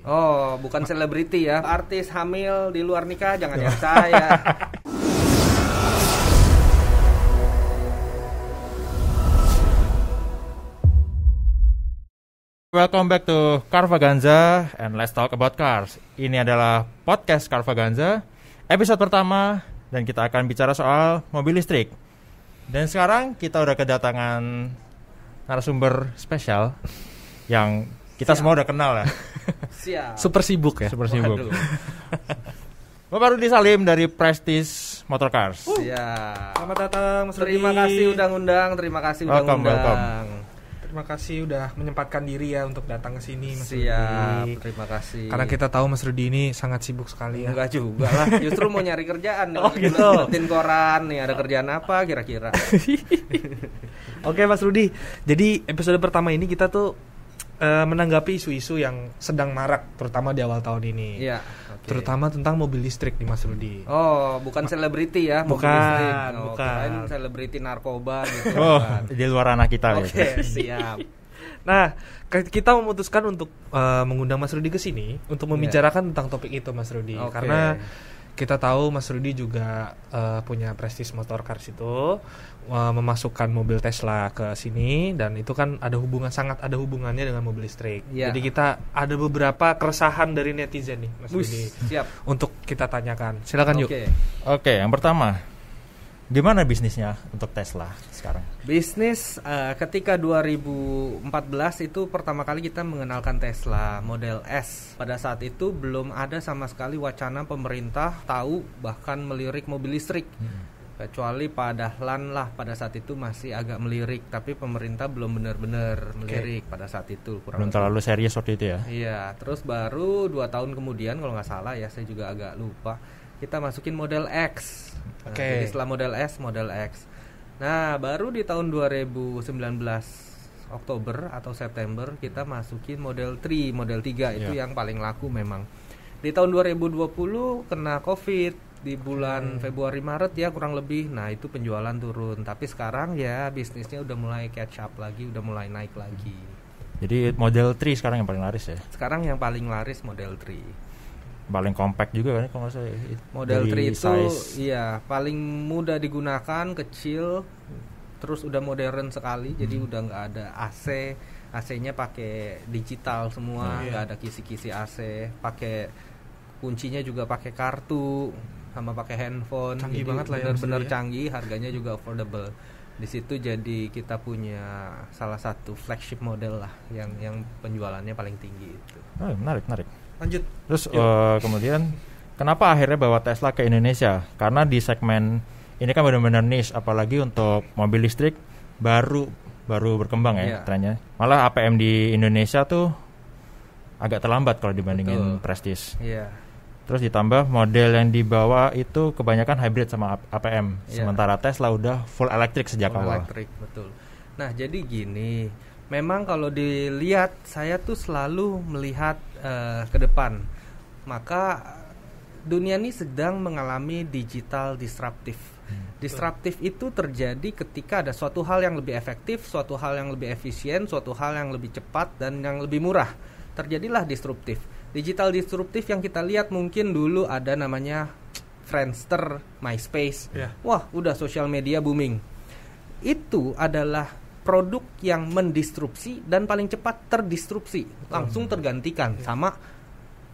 Oh, bukan selebriti ya. Artis hamil di luar nikah jangan yang saya. Welcome back to Carvaganza and let's talk about cars. Ini adalah podcast Carvaganza, episode pertama dan kita akan bicara soal mobil listrik. Dan sekarang kita udah kedatangan narasumber spesial yang kita semua udah kenal ya, Siap. Super sibuk ya. super sibuk. Waduh. Bapak Rudi Salim dari Prestige Motor Cars. Siap. Selamat datang Mas. Terima kasih udah ngundang, terima kasih udah Welcome, ngundang. Terima kasih udah menyempatkan diri ya untuk datang ke sini Mas Siap, Rudi. terima kasih. Karena kita tahu Mas Rudi ini sangat sibuk sekali ya. Enggak juga lah, justru mau nyari kerjaan. Oh, Nih, gitu. Liatin koran nih, ada kerjaan apa kira-kira? Oke Mas Rudi, jadi episode pertama ini kita tuh eh, menanggapi isu-isu yang sedang marak terutama di awal tahun ini. Iya. oke. Terutama tentang mobil listrik nih Mas Rudi. Oh, bukan selebriti ya, mobil Bukan, listrik. Oh, bukan. selebriti narkoba gitu. Oh, kan. di luar anak kita Oke, ya. siap. Nah, kita memutuskan untuk eh, mengundang Mas Rudi ke sini untuk membicarakan tentang topik itu Mas Rudi Oke. karena kita tahu Mas Rudi juga eh, punya Prestige Motor Cars itu eh, memasukkan mobil Tesla ke sini dan itu kan ada hubungan sangat ada hubungannya dengan mobil listrik. Iya. Jadi kita ada beberapa keresahan dari netizen nih Mas Rudi siap. untuk kita tanyakan. Silakan yuk. Oke. Oke, yang pertama, gimana bisnisnya untuk Tesla sekarang? Bisnis eh, ketika 2014 itu pertama kali kita mengenalkan Tesla Model S. Pada saat itu belum ada sama sekali wacana pemerintah tahu bahkan melirik mobil listrik. Kecuali Pak Dahlan lah pada saat itu masih agak melirik, tapi pemerintah belum benar-benar melirik pada saat itu. Kurang Belum terlalu serius waktu itu ya? Iya, terus baru dua tahun kemudian kalau nggak salah ya, saya juga agak lupa. Kita masukin model X. Nah, Oke. jadi setelah model S, model X. Nah, baru di tahun 2019 Oktober atau September kita masukin model 3, model 3 itu Iya. yang paling laku memang. Di tahun 2020 kena Covid di bulan Februari Maret ya kurang lebih. Nah, itu penjualan turun. Tapi sekarang ya bisnisnya udah mulai catch up lagi, udah mulai naik lagi. Jadi model 3 sekarang yang paling laris ya? Sekarang yang paling laris model 3. Paling compact juga kan kalau nggak salah ya? Model Dari 3 itu size. iya paling mudah digunakan, kecil, terus udah modern sekali. Jadi Hmm. udah nggak ada AC, AC-nya pakai digital semua, Iya. nggak ada kisi-kisi AC, pakai kuncinya juga pakai kartu sama pakai handphone. Canggih Jadi banget lah ya, Bener-bener ya. canggih, harganya juga affordable. Di situ jadi kita punya salah satu flagship model lah yang yang penjualannya paling tinggi itu. Oh, menarik, menarik. Lanjut. Terus eh, kemudian kenapa akhirnya bawa Tesla ke Indonesia? Karena di segmen ini kan benar-benar niche, apalagi untuk mobil listrik baru baru berkembang ya Iya. trennya. Malah APM di Indonesia tuh agak terlambat kalau dibandingin Betul. Prestige. Iya. Terus ditambah model yang dibawa itu kebanyakan hybrid sama APM. Iya. Sementara Tesla udah full elektrik sejak Full awal. elektrik betul. Nah jadi gini, memang kalau dilihat saya tuh selalu melihat eh, ke depan. Maka dunia ini sedang mengalami digital disruptif. Disruptif itu terjadi ketika ada suatu hal yang lebih efektif, suatu hal yang lebih efisien, suatu hal yang lebih cepat dan yang lebih murah. Terjadilah disruptif. Digital disruptif yang kita lihat mungkin dulu ada namanya Friendster, MySpace. Ya. Wah, udah sosial media booming. Itu adalah produk yang mendistrupsi dan paling cepat terdistrupsi, langsung tergantikan sama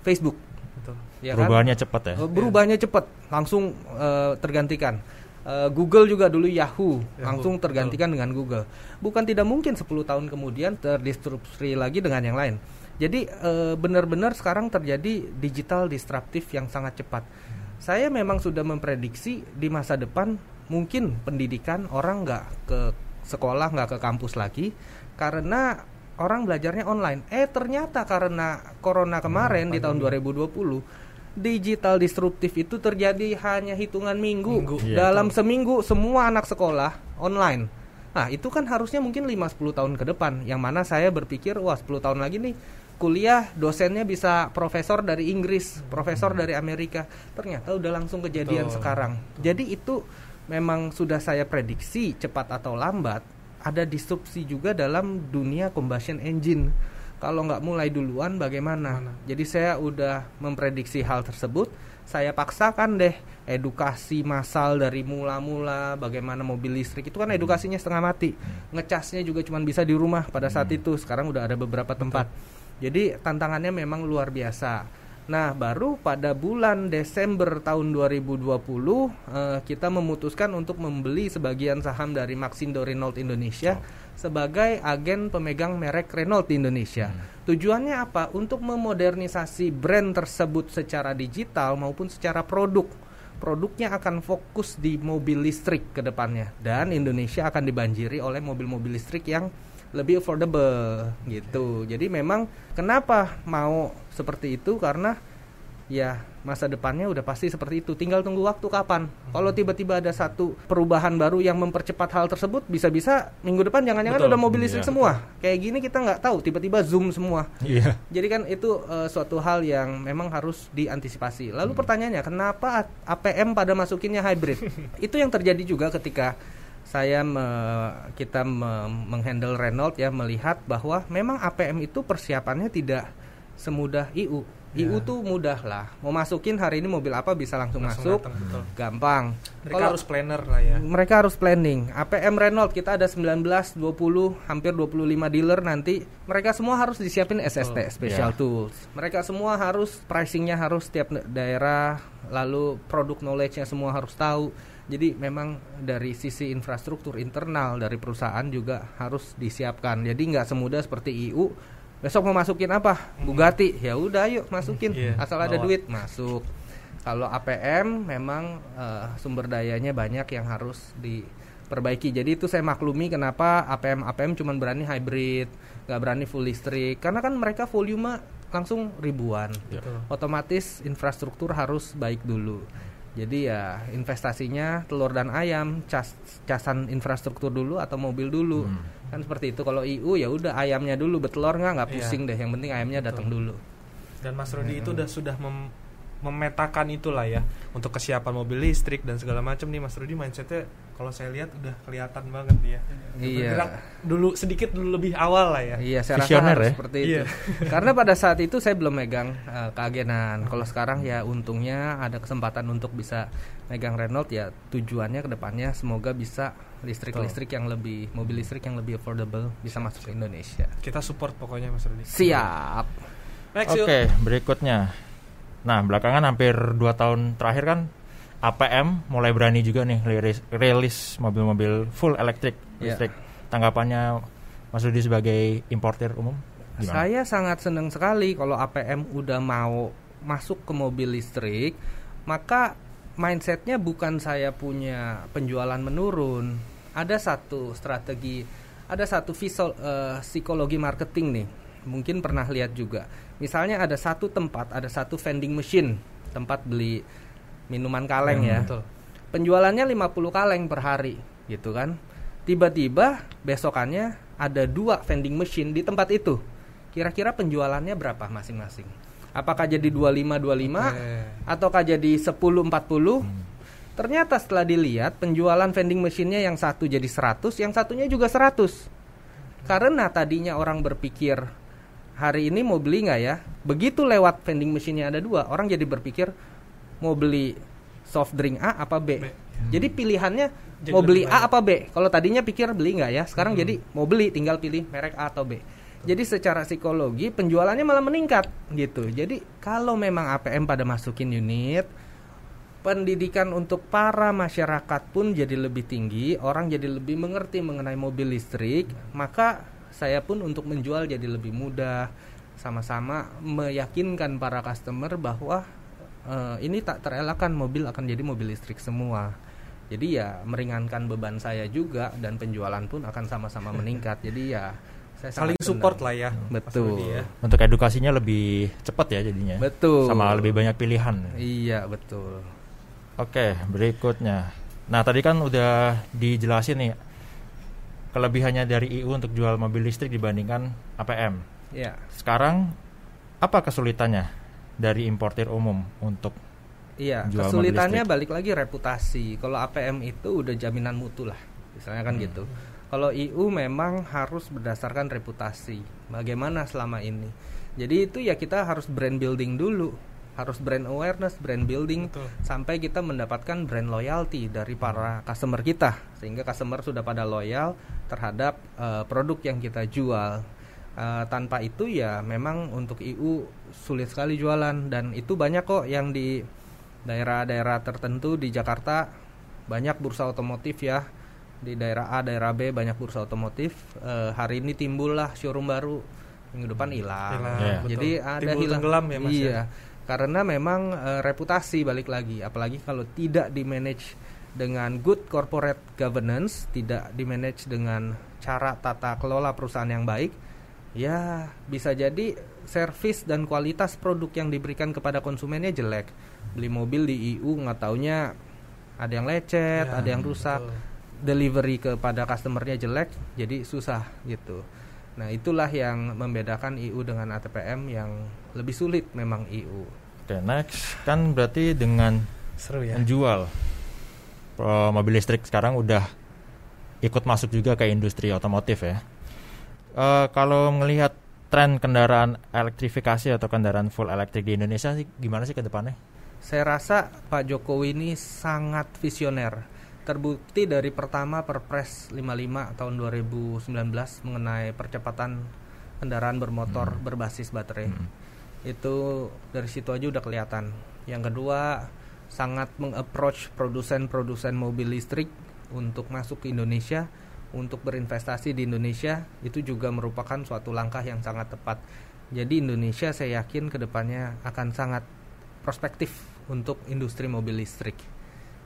Facebook. Betul. Ya kan? Perubahannya cepat ya. Eh, berubahnya cepat, langsung eh, tergantikan. Eh, Google juga dulu Yahoo, Yahoo, langsung tergantikan dengan Google. Bukan tidak mungkin 10 tahun kemudian terdistrupsi lagi dengan yang lain. Jadi eh, benar-benar sekarang terjadi digital disruptif yang sangat cepat. Saya memang sudah memprediksi di masa depan mungkin pendidikan orang nggak ke sekolah nggak ke kampus lagi karena orang belajarnya online. Eh ternyata karena corona kemarin di tahun 2020 digital disruptif itu terjadi hanya hitungan minggu. Minggu. Iya, Dalam seminggu semua anak sekolah online. Nah, itu kan harusnya mungkin 5-10 tahun ke depan. Yang mana saya berpikir, wah 10 tahun lagi nih kuliah dosennya bisa profesor dari Inggris, profesor dari Amerika. Ternyata udah langsung kejadian Betul. sekarang. Jadi itu memang sudah saya prediksi cepat atau lambat ada disrupsi juga dalam dunia combustion engine. Kalau nggak mulai duluan bagaimana? Mana? Jadi saya udah memprediksi hal tersebut. Saya paksakan deh edukasi massal dari mula-mula bagaimana mobil listrik itu kan edukasinya setengah mati. Ngecasnya juga cuma bisa di rumah pada saat itu. Sekarang udah ada beberapa tempat. Jadi tantangannya memang luar biasa. Nah, baru pada bulan Desember tahun 2020 eh, kita memutuskan untuk membeli sebagian saham dari Maxindo Renault Indonesia sebagai agen pemegang merek Renault di Indonesia. Tujuannya apa? Untuk memodernisasi brand tersebut secara digital maupun secara produk. Produknya akan fokus di mobil listrik ke depannya dan Indonesia akan dibanjiri oleh mobil-mobil listrik yang lebih affordable gitu. Jadi memang kenapa mau seperti itu karena ya masa depannya udah pasti seperti itu. Tinggal tunggu waktu kapan. Kalau tiba-tiba ada satu perubahan baru yang mempercepat hal tersebut, bisa-bisa minggu depan jangan-jangan Betul. udah mobil listrik Iya, semua. Kayak gini kita nggak tahu. Tiba-tiba zoom semua. Iya. Jadi kan itu eh, suatu hal yang memang harus diantisipasi. Lalu pertanyaannya, kenapa APM pada masukinnya hybrid? itu yang terjadi juga ketika saya me- kita me- menghandle Renault ya melihat bahwa memang APM itu persiapannya tidak semudah IU. IU tuh mudah lah. Mau masukin hari ini mobil apa bisa langsung, Langsung masuk, datang, betul. gampang. Mereka Kalau- harus planner lah ya. mereka harus planning. APM Renault kita ada 19, 20, hampir 25 dealer nanti. Mereka semua harus disiapin SST, Special Ya. Tools. Mereka semua harus pricingnya harus setiap daerah, lalu produk knowledge-nya semua harus tahu. Jadi memang dari sisi infrastruktur internal dari perusahaan juga harus disiapkan. Jadi nggak semudah seperti IU. Besok mau masukin apa? Bugatti. Ya udah yuk masukin. Iya, Asal ada bawa. duit masuk. Kalau APM memang eh, sumber dayanya banyak yang harus diperbaiki. Jadi itu saya maklumi kenapa APM APM cuma berani hybrid, nggak berani full listrik. Karena kan mereka volume langsung ribuan. Betul. Otomatis infrastruktur harus baik dulu. Jadi ya investasinya telur dan ayam, cas casan infrastruktur dulu atau mobil dulu. Kan seperti itu. Kalau IU ya udah ayamnya dulu, betelor nggak nggak Iya. pusing deh. Yang penting ayamnya datang dulu. Dan Mas Rudi itu udah sudah mem- memetakan itulah ya untuk kesiapan mobil listrik dan segala macam nih Mas Rudi mindsetnya kalau saya lihat udah kelihatan banget dia. Iya. Bergerak dulu sedikit dulu lebih awal lah ya. Iya, saya Visioner rasa harus ya? seperti itu. Iya. Karena pada saat itu saya belum megang eh, keagenan. Kalau sekarang ya untungnya ada kesempatan untuk bisa megang Renault ya tujuannya ke depannya semoga bisa listrik-listrik yang lebih mobil listrik yang lebih affordable bisa masuk ke Indonesia. Kita support pokoknya Mas Rudi. Siap. Oke, berikutnya. Nah, belakangan hampir 2 tahun terakhir kan APM mulai berani juga nih rilis, rilis mobil-mobil full elektrik Iya. listrik. Tanggapannya Mas Rudi sebagai importer umum? Gimana? Saya sangat senang sekali kalau APM udah mau masuk ke mobil listrik, maka mindsetnya bukan saya punya penjualan menurun. Ada satu strategi, ada satu visual eh, psikologi marketing nih. Mungkin pernah lihat juga. Misalnya ada satu tempat, ada satu vending machine, tempat beli minuman kaleng Hmm, ya. betul. Penjualannya 50 kaleng per hari, gitu kan. Tiba-tiba besokannya ada dua vending machine di tempat itu. Kira-kira penjualannya berapa masing-masing? Apakah jadi 25 25 Oke. ataukah jadi 10 40? Ternyata setelah dilihat penjualan vending machine-nya yang satu jadi 100, yang satunya juga 100. Karena tadinya orang berpikir hari ini mau beli nggak ya? Begitu lewat vending machine-nya ada dua, orang jadi berpikir mau beli soft drink A apa B. B. Jadi pilihannya Jadi mau beli A apa B. Kalau tadinya pikir beli nggak ya, sekarang jadi mau beli tinggal pilih merek A atau B. Jadi secara psikologi penjualannya malah meningkat gitu. Jadi kalau memang APM pada masukin unit, pendidikan untuk para masyarakat pun jadi lebih tinggi, orang jadi lebih mengerti mengenai mobil listrik, maka saya pun untuk menjual jadi lebih mudah. Sama-sama meyakinkan para customer bahwa eh, ini tak terelakkan mobil akan jadi mobil listrik semua. Jadi ya meringankan beban saya juga dan penjualan pun akan sama-sama meningkat. Jadi ya saya Saling support senang. lah ya. Betul. Ya. Untuk edukasinya lebih cepat ya jadinya. Betul. Sama lebih banyak pilihan. Iya, betul. Oke, berikutnya. Nah, tadi kan udah dijelasin nih kelebihannya dari IU untuk jual mobil listrik dibandingkan APM. Iya. Sekarang apa kesulitannya dari importir umum untuk Iya, Jual kesulitannya balik lagi reputasi. Kalau APM itu udah jaminan mutu lah, misalnya kan gitu. Kalau EU memang harus berdasarkan reputasi. Bagaimana selama ini? Jadi itu ya kita harus brand building dulu, harus brand awareness, brand building Betul. sampai kita mendapatkan brand loyalty dari para customer kita, sehingga customer sudah pada loyal terhadap eh, produk yang kita jual. Eh, tanpa itu ya memang untuk EU sulit sekali jualan. Dan itu banyak kok yang di daerah-daerah tertentu di Jakarta. Banyak bursa otomotif ya. Di daerah A daerah B banyak bursa otomotif. Eh, hari ini timbullah showroom baru. Minggu depan hilang. Hilang, betul. jadi ada Timbul hilang. tenggelam ya mas iya. Ya? karena memang eh, reputasi balik lagi. Apalagi kalau tidak di manage dengan good corporate governance tidak di manage dengan cara tata kelola perusahaan yang baik ya bisa jadi servis dan kualitas produk yang diberikan kepada konsumennya jelek beli mobil di EU nggak taunya ada yang lecet Ya, ada yang rusak betul. delivery kepada customernya jelek jadi susah gitu nah itulah yang membedakan EU dengan ATPM yang lebih sulit memang EU Oke, next kan berarti dengan Seru ya. menjual eh, mobil listrik sekarang udah ikut masuk juga ke industri otomotif ya. Eh, kalau melihat tren kendaraan elektrifikasi atau kendaraan full elektrik di Indonesia sih gimana sih ke depannya? Saya rasa Pak Jokowi ini sangat visioner. Terbukti dari pertama Perpres 55 tahun 2019 mengenai percepatan kendaraan bermotor Hmm. berbasis baterai. Hmm. Itu dari situ aja udah kelihatan. Yang kedua, sangat mengapproach produsen-produsen mobil listrik untuk masuk ke Indonesia, untuk berinvestasi di Indonesia, itu juga merupakan suatu langkah yang sangat tepat. Jadi Indonesia saya yakin ke depannya akan sangat prospektif untuk industri mobil listrik.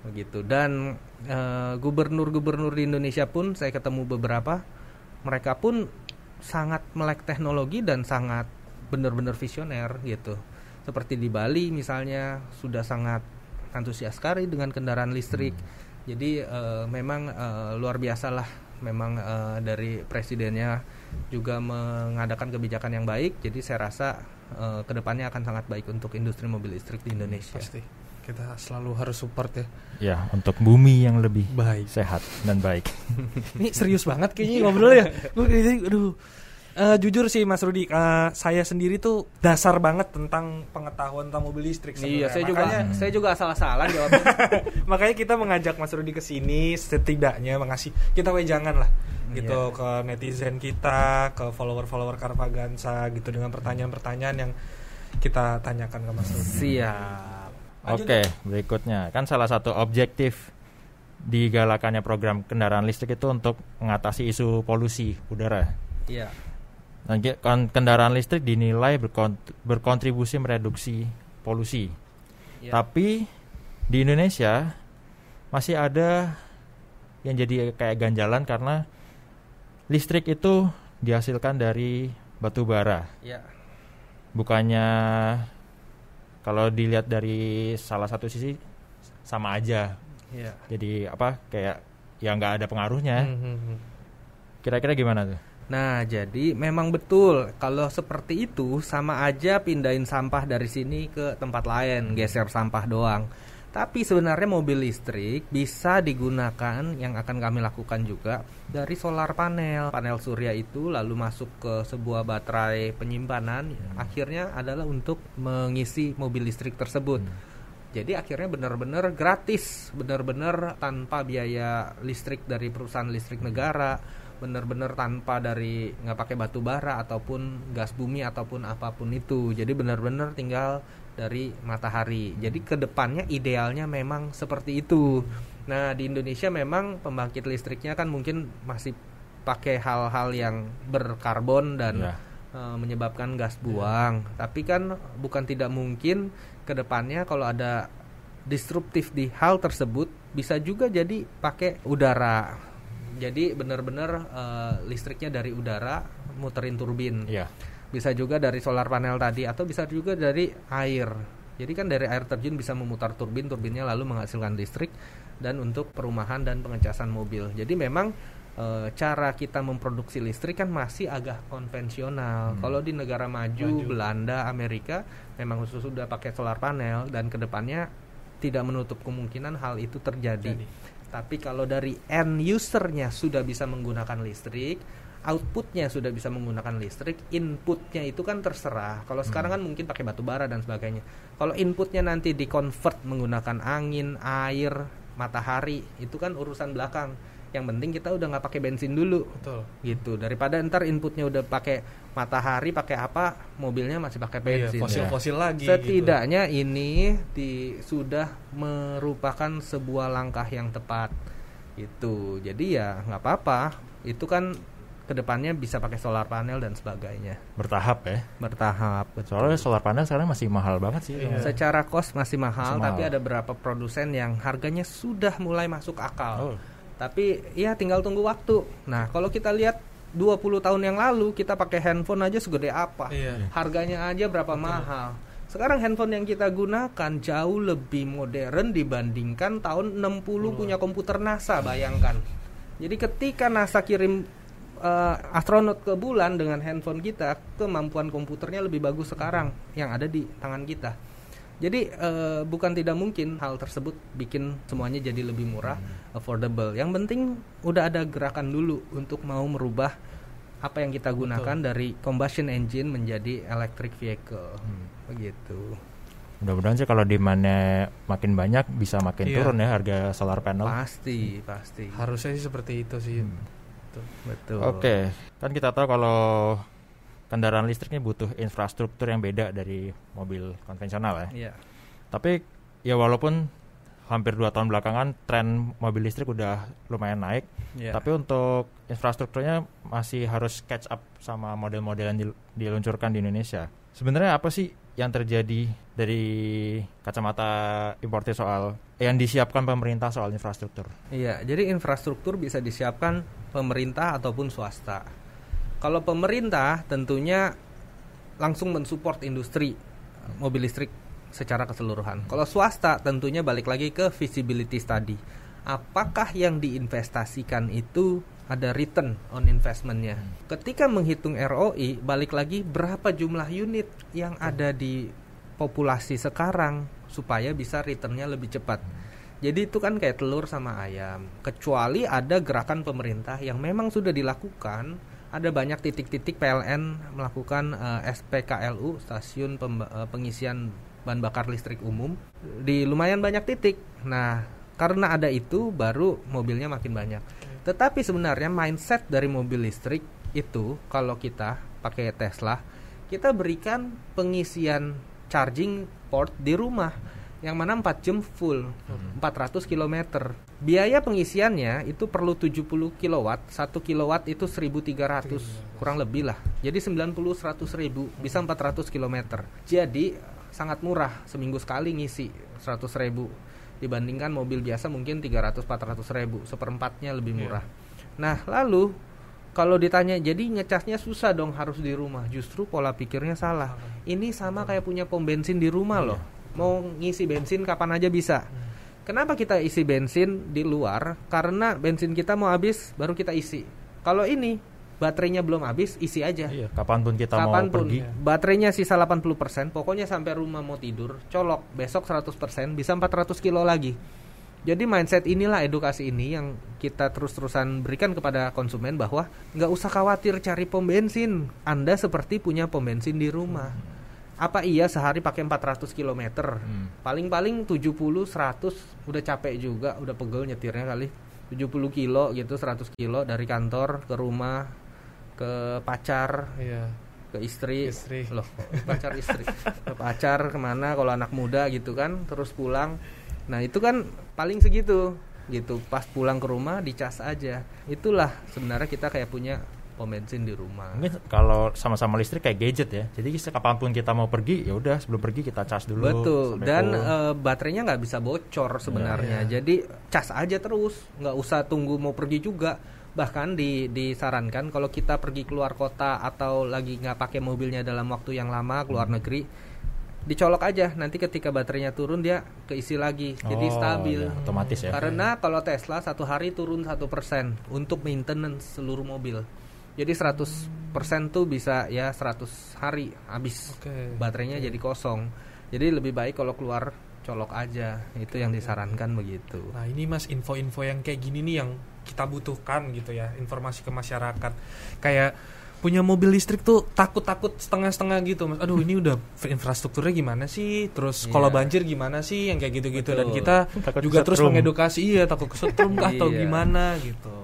Begitu. Dan eh, gubernur-gubernur di Indonesia pun saya ketemu beberapa mereka pun sangat melek teknologi dan sangat benar-benar visioner gitu. Seperti di Bali misalnya sudah sangat antusias sekali dengan kendaraan listrik. Jadi eh, memang eh, luar biasa lah memang eh, dari presidennya juga mengadakan kebijakan yang baik jadi saya rasa eh, ke depannya akan sangat baik untuk industri mobil listrik di Indonesia Pasti. Kita selalu harus support ya. Ya, untuk bumi yang lebih Baik. sehat dan baik. Ini serius banget kayaknya ngobrol ya. Gue aduh. Eh, jujur sih Mas Rudi, eh, saya sendiri tuh dasar banget tentang pengetahuan tentang mobil listrik. Iya, saya juga Makanya, Hmm. saya juga asal-asalan jawabnya. makanya kita mengajak Mas Rudi ke sini setidaknya mengasih kita wejangan lah gitu Iya. ke netizen kita, ke follower-follower Karvagansa gitu dengan pertanyaan-pertanyaan yang kita tanyakan ke Mas Rudi. Siap. Lanjut Oke, berikutnya kan salah satu objektif digalakannya program kendaraan listrik itu untuk mengatasi isu polusi udara. Iya. Kon- kendaraan listrik dinilai berkont- berkontribusi mereduksi polusi. Iya. Tapi di Indonesia masih ada yang jadi kayak ganjalan karena listrik itu dihasilkan dari batu bara. Iya. Bukannya kalau dilihat dari salah satu sisi sama aja. Iya. Jadi apa kayak ya nggak ada pengaruhnya. Hmm, hmm, hmm. Kira-kira gimana tuh? Nah, jadi memang betul kalau seperti itu sama aja pindahin sampah dari sini ke tempat lain, geser sampah doang. Tapi sebenarnya mobil listrik bisa digunakan yang akan kami lakukan juga dari solar panel. Panel surya itu lalu masuk ke sebuah baterai penyimpanan, akhirnya adalah untuk mengisi mobil listrik tersebut. Jadi akhirnya benar-benar gratis, benar-benar tanpa biaya listrik dari perusahaan listrik negara, benar-benar tanpa dari nggak pakai batu bara ataupun gas bumi ataupun apa pun itu. Jadi benar-benar tinggal dari matahari. Jadi ke depannya idealnya memang seperti itu. Nah di Indonesia memang pembangkit listriknya kan mungkin masih pakai hal-hal yang berkarbon dan Ya. menyebabkan gas buang. Tapi kan bukan tidak mungkin ke depannya kalau ada disruptif di hal tersebut bisa juga jadi pakai udara. Jadi benar-benar eh, listriknya dari udara muterin turbin. Iya. Bisa juga dari solar panel tadi atau bisa juga dari air. Jadi kan dari air terjun bisa memutar turbin, turbinnya lalu menghasilkan listrik dan untuk perumahan dan pengecasan mobil. Jadi memang eh, cara kita memproduksi listrik kan masih agak konvensional. Hmm. Kalau di negara maju, Maju. Belanda, Amerika memang khusus sudah pakai solar panel dan ke depannya tidak menutup kemungkinan hal itu terjadi. Jadi. Tapi kalau dari end usernya sudah bisa menggunakan listrik, outputnya sudah bisa menggunakan listrik, inputnya itu kan terserah. Kalau sekarang kan mungkin pakai batu bara dan sebagainya. Kalau inputnya nanti dikonvert menggunakan angin, air, matahari, itu kan urusan belakang. Yang penting kita udah nggak pakai bensin dulu, Betul. gitu. Daripada ntar inputnya udah pakai matahari, pakai apa, mobilnya masih pakai Iya, bensin. fosil-fosil lagi. gitu. Setidaknya ini di, sudah merupakan sebuah langkah yang tepat. Itu. Jadi ya nggak apa-apa. Itu kan ke depannya bisa pakai solar panel dan sebagainya. Bertahap ya. Bertahap. betul. Soalnya solar panel sekarang masih mahal banget sih. Iya. Secara cost masih mahal, Masih tapi mahal. ada beberapa produsen yang harganya sudah mulai masuk akal. Oh. Tapi ya tinggal tunggu waktu. Nah, kalau kita lihat 20 tahun yang lalu kita pakai handphone aja segede apa? Iya. Harganya aja berapa mahal. Sekarang handphone yang kita gunakan jauh lebih modern dibandingkan tahun 60 punya komputer NASA, bayangkan. Jadi ketika NASA kirim eh, astronot ke bulan dengan handphone kita, kemampuan komputernya lebih bagus sekarang yang ada di tangan kita. Jadi eh, bukan tidak mungkin hal tersebut bikin semuanya jadi lebih murah, affordable. Yang penting udah ada gerakan dulu untuk mau merubah apa yang kita gunakan dari combustion engine menjadi electric vehicle. Begitu. Mudah-mudahan sih kalau demandnya makin banyak bisa makin Iya. turun ya harga solar panel. Pasti, pasti. Harusnya sih seperti itu sih. Hmm. Betul. Betul. Oke, kan kita tahu kalau kendaraan listrik ini butuh infrastruktur yang beda dari mobil konvensional ya. Iya. Tapi ya walaupun hampir dua tahun belakangan tren mobil listrik udah lumayan naik, Iya. tapi untuk infrastrukturnya masih harus catch up sama model-model yang dil- diluncurkan di Indonesia. Sebenarnya apa sih yang terjadi dari kacamata importer soal yang disiapkan pemerintah soal infrastruktur? Iya, jadi infrastruktur bisa disiapkan pemerintah ataupun swasta. Kalau pemerintah tentunya langsung mensupport industri mobil listrik secara keseluruhan. Kalau swasta tentunya balik lagi ke feasibility study. Apakah yang diinvestasikan itu ada return on investmentnya? Ketika menghitung ROI, balik lagi berapa jumlah unit yang ada di populasi sekarang supaya bisa returnnya lebih cepat. Jadi itu kan kayak telur sama ayam. Kecuali ada gerakan pemerintah yang memang sudah dilakukan, ada banyak titik-titik PLN melakukan eh, SPKLU stasiun eh, pengisian bahan bakar listrik umum di lumayan banyak titik. Nah, karena ada itu baru mobilnya makin banyak. Tetapi sebenarnya mindset dari mobil listrik itu kalau kita pakai Tesla, kita berikan pengisian charging port di rumah yang mana 4 jam full 400 km biaya pengisiannya itu perlu 70 kW 1 kW itu 1300 kurang lebih lah. Jadi 90 100 ribu bisa 400 km jadi sangat murah seminggu sekali ngisi 100 ribu. Dibandingkan mobil biasa mungkin 300 400 ribu. Seperempatnya lebih murah. Nah lalu kalau ditanya jadi ngecasnya susah dong harus di rumah. Justru pola pikirnya salah. Ini sama kayak punya pom bensin di rumah loh mau ngisi bensin kapan aja bisa. Kenapa kita isi bensin di luar? Karena bensin kita mau habis baru kita isi. Kalau ini baterainya belum habis isi aja. Iya, kapan pun kita mau kapan pun. pergi. baterainya sisa 80% pokoknya sampai rumah mau tidur colok besok 100% bisa 400 kilo lagi. Jadi mindset inilah edukasi ini yang kita terus-terusan berikan kepada konsumen bahwa nggak usah khawatir cari pom bensin. Anda seperti punya pom bensin di rumah apa iya sehari pakai 400 km Hmm. paling-paling 70 100 udah capek juga udah pegel nyetirnya kali. 70 kilo gitu 100 kilo dari kantor ke rumah ke pacar Iya. ke istri, Istri. loh pacar istri. Ke pacar ke mana kalau anak muda gitu kan terus pulang. Nah itu kan paling segitu gitu. Pas pulang ke rumah dicas aja. Itulah sebenarnya kita kayak punya pom bensin di rumah Mungkin kalau sama-sama listrik kayak gadget ya. Jadi kapan pun kita mau pergi, ya udah sebelum pergi kita cas dulu. betul dan eh, baterainya nggak bisa bocor sebenarnya Iya. jadi cas aja terus nggak usah tunggu mau pergi juga bahkan di, disarankan kalau kita pergi keluar kota atau lagi nggak pakai mobilnya dalam waktu yang lama keluar Hmm. negeri dicolok aja nanti ketika baterainya turun dia keisi lagi jadi Oh, stabil iya, otomatis ya. karena kalau Tesla satu hari turun satu persen untuk maintenance seluruh mobil jadi 100% tuh bisa ya 100 hari habis Oke. baterainya jadi kosong jadi lebih baik kalau keluar colok aja. Itu yang disarankan begitu. Nah ini mas info-info yang kayak gini nih yang kita butuhkan gitu ya informasi ke masyarakat kayak punya mobil listrik tuh takut-takut setengah-setengah gitu mas. Aduh ini udah infrastrukturnya gimana sih? Terus Iya. kalau banjir gimana sih? Yang kayak gitu-gitu dan kita Takut juga terus mengedukasi iya takut kesetrum kah atau Iya. gimana gitu.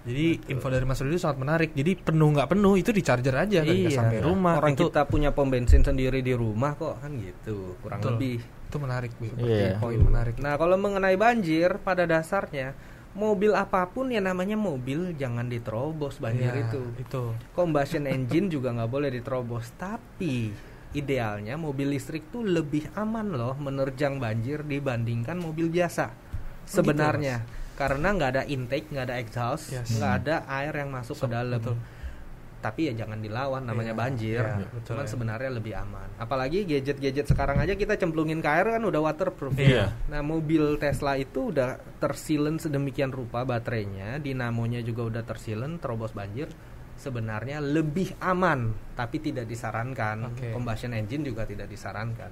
Jadi info dari Mas Rudi sangat menarik. Jadi penuh nggak penuh itu di charger aja ketika Iya. sampai rumah. Orang itu, kita punya pom bensin sendiri di rumah kok kan gitu. Kurang Betul. lebih. itu menarik Bu. Iya. Poin menarik. Nah, kalau mengenai banjir pada dasarnya mobil apa pun yang namanya mobil jangan diterobos banjir Iya, itu. Itu. Combustion engine juga nggak boleh diterobos. Tapi idealnya mobil listrik tuh lebih aman loh menerjang banjir dibandingkan mobil biasa. Sebenarnya karena nggak ada intake, nggak ada exhaust, Yes. nggak ada air yang masuk ke So- dalam. betul. Tapi ya jangan dilawan namanya Iya, banjir. iya, betul, Cuman ya. sebenarnya lebih aman. Apalagi gadget-gadget sekarang aja kita cemplungin ke air kan udah waterproof. Iya. Nah, mobil Tesla itu udah tersilen sedemikian rupa baterainya, dinamonya juga udah tersilen, terobos banjir. Sebenarnya lebih aman, tapi tidak disarankan. Oke. Combustion engine juga tidak disarankan.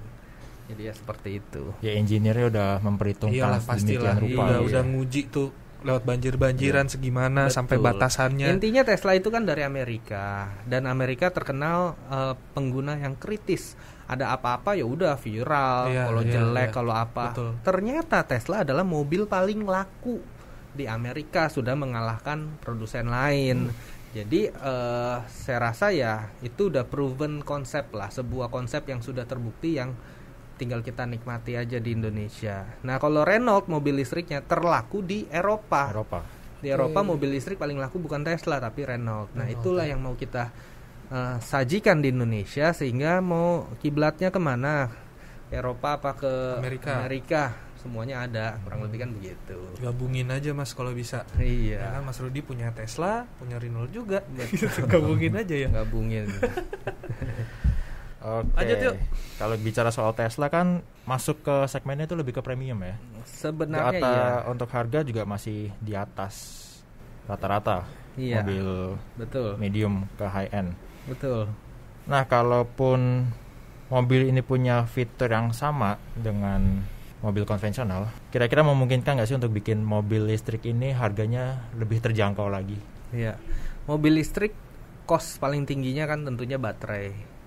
Jadi ya seperti itu. Ya engineer-nya udah memperhitungkan Iyalah pastilah. rupa. Udah Iya. udah nguji tuh lewat banjir-banjiran segimana Betul. sampai batasannya. Intinya Tesla itu kan dari Amerika dan Amerika terkenal eh, pengguna yang kritis. Ada apa-apa ya udah viral, Iya, kalau iya, jelek, iya. kalau apa. Betul. Ternyata Tesla adalah mobil paling laku di Amerika sudah mengalahkan produsen lain. Jadi eh, saya rasa ya itu udah proven konsep lah, sebuah konsep yang sudah terbukti yang tinggal kita nikmati aja di Indonesia. Nah, kalau Renault mobil listriknya terlaku di Eropa. Eropa. Di Eropa mobil listrik paling laku bukan Tesla tapi Renault. Nah, Renault, itulah ya. yang mau kita eh, sajikan di Indonesia sehingga mau kiblatnya ke mana? Eropa apa ke Amerika. Amerika? Semuanya ada, kurang lebih kan begitu. Gabungin aja Mas kalau bisa. Ya Iya. kan Mas Rudi punya Tesla, punya Renault juga. Gabungin aja ya. Gabungin. Oke. Lanjut yuk. Kalau bicara soal Tesla kan masuk ke segmennya itu lebih ke premium ya. Sebenarnya Data iya. untuk harga juga masih di atas rata-rata Iya. mobil Betul. medium ke high end. Betul. Nah, kalaupun mobil ini punya fitur yang sama dengan mobil konvensional, kira-kira memungkinkan nggak sih untuk bikin mobil listrik ini harganya lebih terjangkau lagi? Iya. Mobil listrik cost paling tingginya kan tentunya baterai.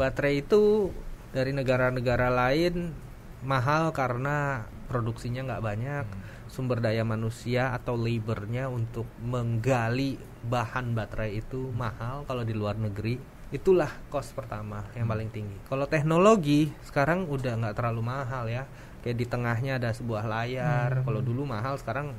Baterai itu dari negara-negara lain mahal karena produksinya nggak banyak, sumber daya manusia atau labornya untuk menggali bahan baterai itu mahal kalau di luar negeri. Itulah cost pertama yang paling tinggi. Kalau teknologi sekarang udah nggak terlalu mahal ya. Kayak di tengahnya ada sebuah layar. Hmm. Kalau dulu mahal sekarang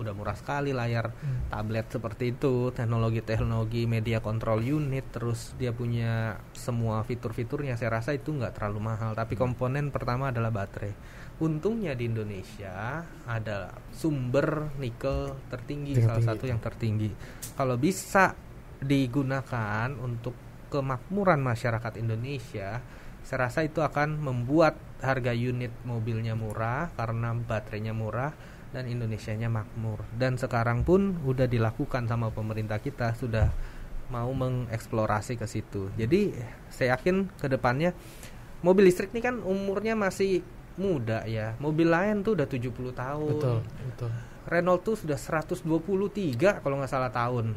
udah murah sekali layar Hmm. tablet seperti itu teknologi-teknologi media control unit terus dia punya semua fitur-fiturnya saya rasa itu nggak terlalu mahal tapi komponen pertama adalah baterai untungnya di Indonesia ada sumber nikel tertinggi salah Tertinggi. satu yang tertinggi kalau bisa digunakan untuk kemakmuran masyarakat Indonesia saya rasa itu akan membuat harga unit mobilnya murah karena baterainya murah dan Indonesianya makmur. Dan sekarang pun udah dilakukan sama pemerintah kita sudah mau mengeksplorasi ke situ. Jadi saya yakin ke depannya mobil listrik ini kan umurnya masih muda ya. Mobil lain tuh udah 70 tahun. Betul, betul. Renault tuh sudah 123 kalau nggak salah tahun.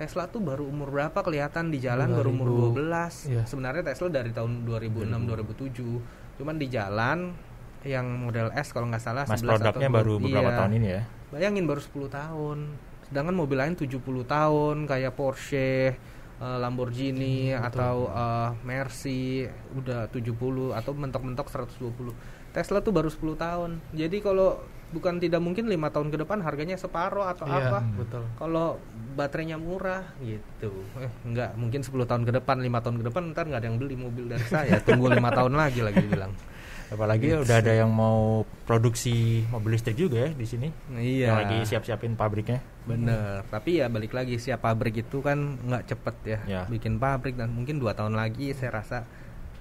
Tesla tuh baru umur berapa kelihatan di jalan? Baru umur 12 Iya. sebenarnya Tesla dari tahun 2006 2007 cuman di jalan yang model S kalau nggak salah Mas 11 atau produknya baru 12. beberapa Iya. tahun ini ya. Bayangin baru 10 tahun. Sedangkan mobil lain 70 tahun kayak Porsche, eh, Lamborghini Hmm, betul. atau eh, Mercy udah 70 atau mentok-mentok 120. Tesla tuh baru 10 tahun. Jadi kalau bukan tidak mungkin lima tahun ke depan harganya separuh atau Iya, apa. betul. Kalau baterainya murah gitu. Eh enggak, mungkin 10 tahun ke depan, lima tahun ke depan ntar nggak ada yang beli mobil dari saya. Tunggu lima tahun lagi lagi bilang. Apalagi udah ada yang mau produksi mobil listrik juga ya di sini. Iya. Yang lagi siap-siapin pabriknya. Bener, tapi ya balik lagi siap pabrik itu kan nggak cepet ya, Ya. bikin pabrik dan mungkin dua tahun lagi saya rasa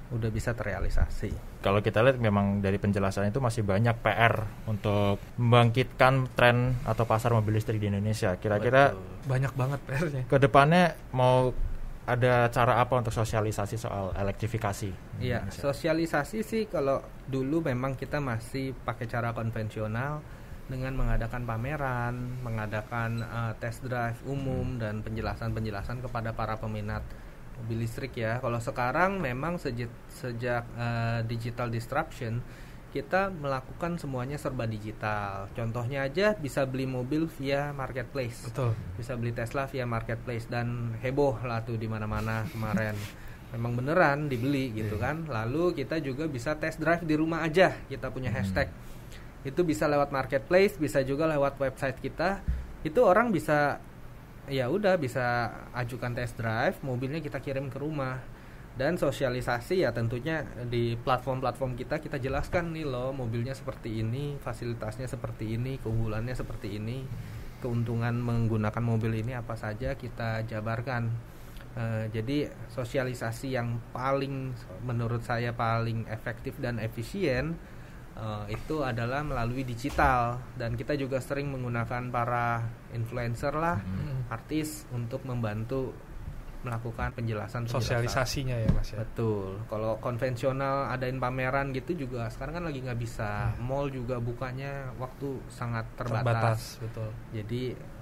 udah bisa terrealisasi. Kalau kita lihat memang dari penjelasan itu masih banyak PR untuk membangkitkan tren atau pasar mobil listrik di Indonesia. Kira-kira. Banyak banget PR-nya. ke depannya mau ada cara apa untuk sosialisasi soal elektrifikasi? Iya, Indonesia? sosialisasi sih kalau dulu memang kita masih pakai cara konvensional dengan mengadakan pameran, mengadakan eh, test drive umum dan penjelasan-penjelasan kepada para peminat mobil listrik ya. Kalau sekarang memang sejak sejak eh, digital disruption kita melakukan semuanya serba digital. Contohnya aja bisa beli mobil via marketplace Betul. bisa beli Tesla via marketplace dan heboh lah tuh di mana-mana kemarin. Memang beneran dibeli gitu kan. Lalu kita juga bisa test drive di rumah aja. Kita punya hashtag. Itu bisa lewat marketplace, bisa juga lewat website kita. Itu orang bisa ya udah bisa ajukan test drive, mobilnya kita kirim ke rumah. Dan sosialisasi ya tentunya di platform-platform kita kita jelaskan nih loh mobilnya seperti ini, fasilitasnya seperti ini, keunggulannya seperti ini keuntungan menggunakan mobil ini apa saja kita jabarkan. Eh, jadi sosialisasi yang paling menurut saya paling efektif dan efisien eh, itu adalah melalui digital dan kita juga sering menggunakan para influencer lah, Hmm. artis untuk membantu melakukan penjelasan Sosialisasinya ya Mas ya. Betul. Kalau konvensional adain pameran gitu juga sekarang kan lagi nggak bisa. Iya. Mall juga bukanya waktu sangat terbatas. Terbatas, betul. Jadi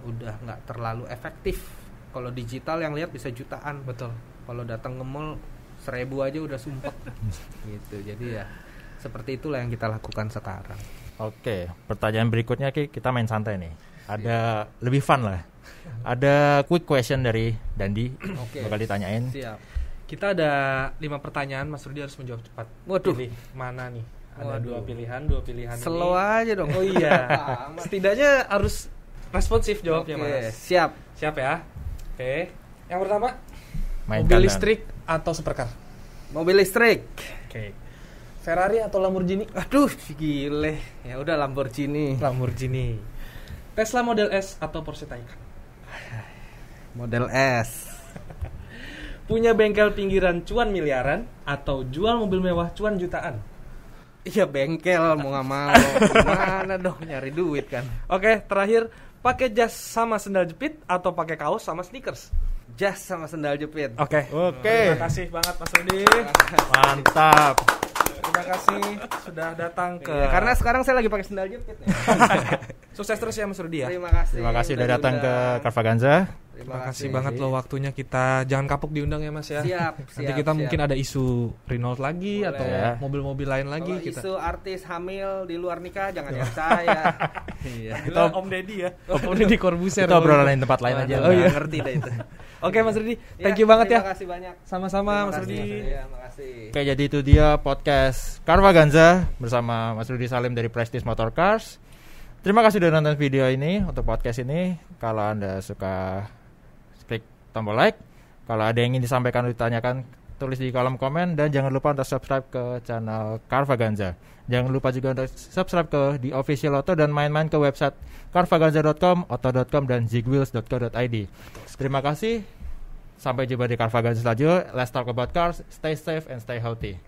udah nggak terlalu efektif. Kalau digital yang lihat bisa jutaan. Betul. Kalau datang ke mall seribu aja udah sumpek. gitu. Jadi ya seperti itulah yang kita lakukan sekarang. Oke, pertanyaan berikutnya Ki, kita main santai nih. Ada lebih fun lah. Ada quick question dari Dandi. Oke. Bakal ditanyain. Siap. Kita ada lima pertanyaan, Mas Rudi harus menjawab cepat. Waduh. Pilih mana nih? Ada Waduh. dua pilihan, dua pilihan. Slow ini. aja dong. Oh iya. Setidaknya harus responsif jawabnya, Oke, Mas. siap. Siap ya? Oke. Yang pertama, Main mobil kanan. listrik atau supercar? Mobil listrik. Oke. Ferrari atau Lamborghini? Aduh, gile. Ya udah Lamborghini. Lamborghini. Tesla Model S atau Porsche Taycan? Model S. Punya bengkel pinggiran cuan miliaran atau jual mobil mewah cuan jutaan? Iya bengkel mau nggak mau. Gimana dong nyari duit kan? Oke, terakhir pakai jas sama sendal jepit atau pakai kaos sama sneakers? Jas sama sendal jepit. Oke. Oke. Terima kasih banget Mas Rudi. Mantap. Terima kasih sudah datang ke Iya, karena sekarang saya lagi pakai sendal jepit. nih. sukses terus ya Mas Rudi ya. Terima kasih. Terima kasih udah datang ke. Carvaganza. Terima kasih banget loh waktunya kita jangan kapok diundang ya Mas ya. Siap, Nanti siap, kita siap. mungkin ada isu Renault lagi Boleh. atau Ya. mobil-mobil lain lagi Kalau kita. isu artis hamil di luar nikah jangan nyari saya. iya. Itu Om Deddy ya. Om Deddy Corbuzier. Kita obrolan lain tempat lain aja. Oh, iya. Ngerti deh itu. Oke Mas Rudi, thank Ya, you banget ya. Terima kasih banyak. Sama-sama Terima Mas kasih. Rudi. Iya, makasih. Oke, jadi itu dia podcast Carvaganza bersama Mas Rudi Salim dari Prestige Motor Cars. Terima kasih sudah nonton video ini untuk podcast ini. Kalau Anda suka tombol like. Kalau ada yang ingin disampaikan atau ditanyakan, tulis di kolom komen dan jangan lupa untuk subscribe ke channel Carvaganza. Jangan lupa juga untuk subscribe ke di official Auto dan main-main ke website carvaganza.com, auto.com dan zigwheels.co.id. Terima kasih. Sampai jumpa di Carvaganza selanjutnya. Let's talk about cars. Stay safe and stay healthy.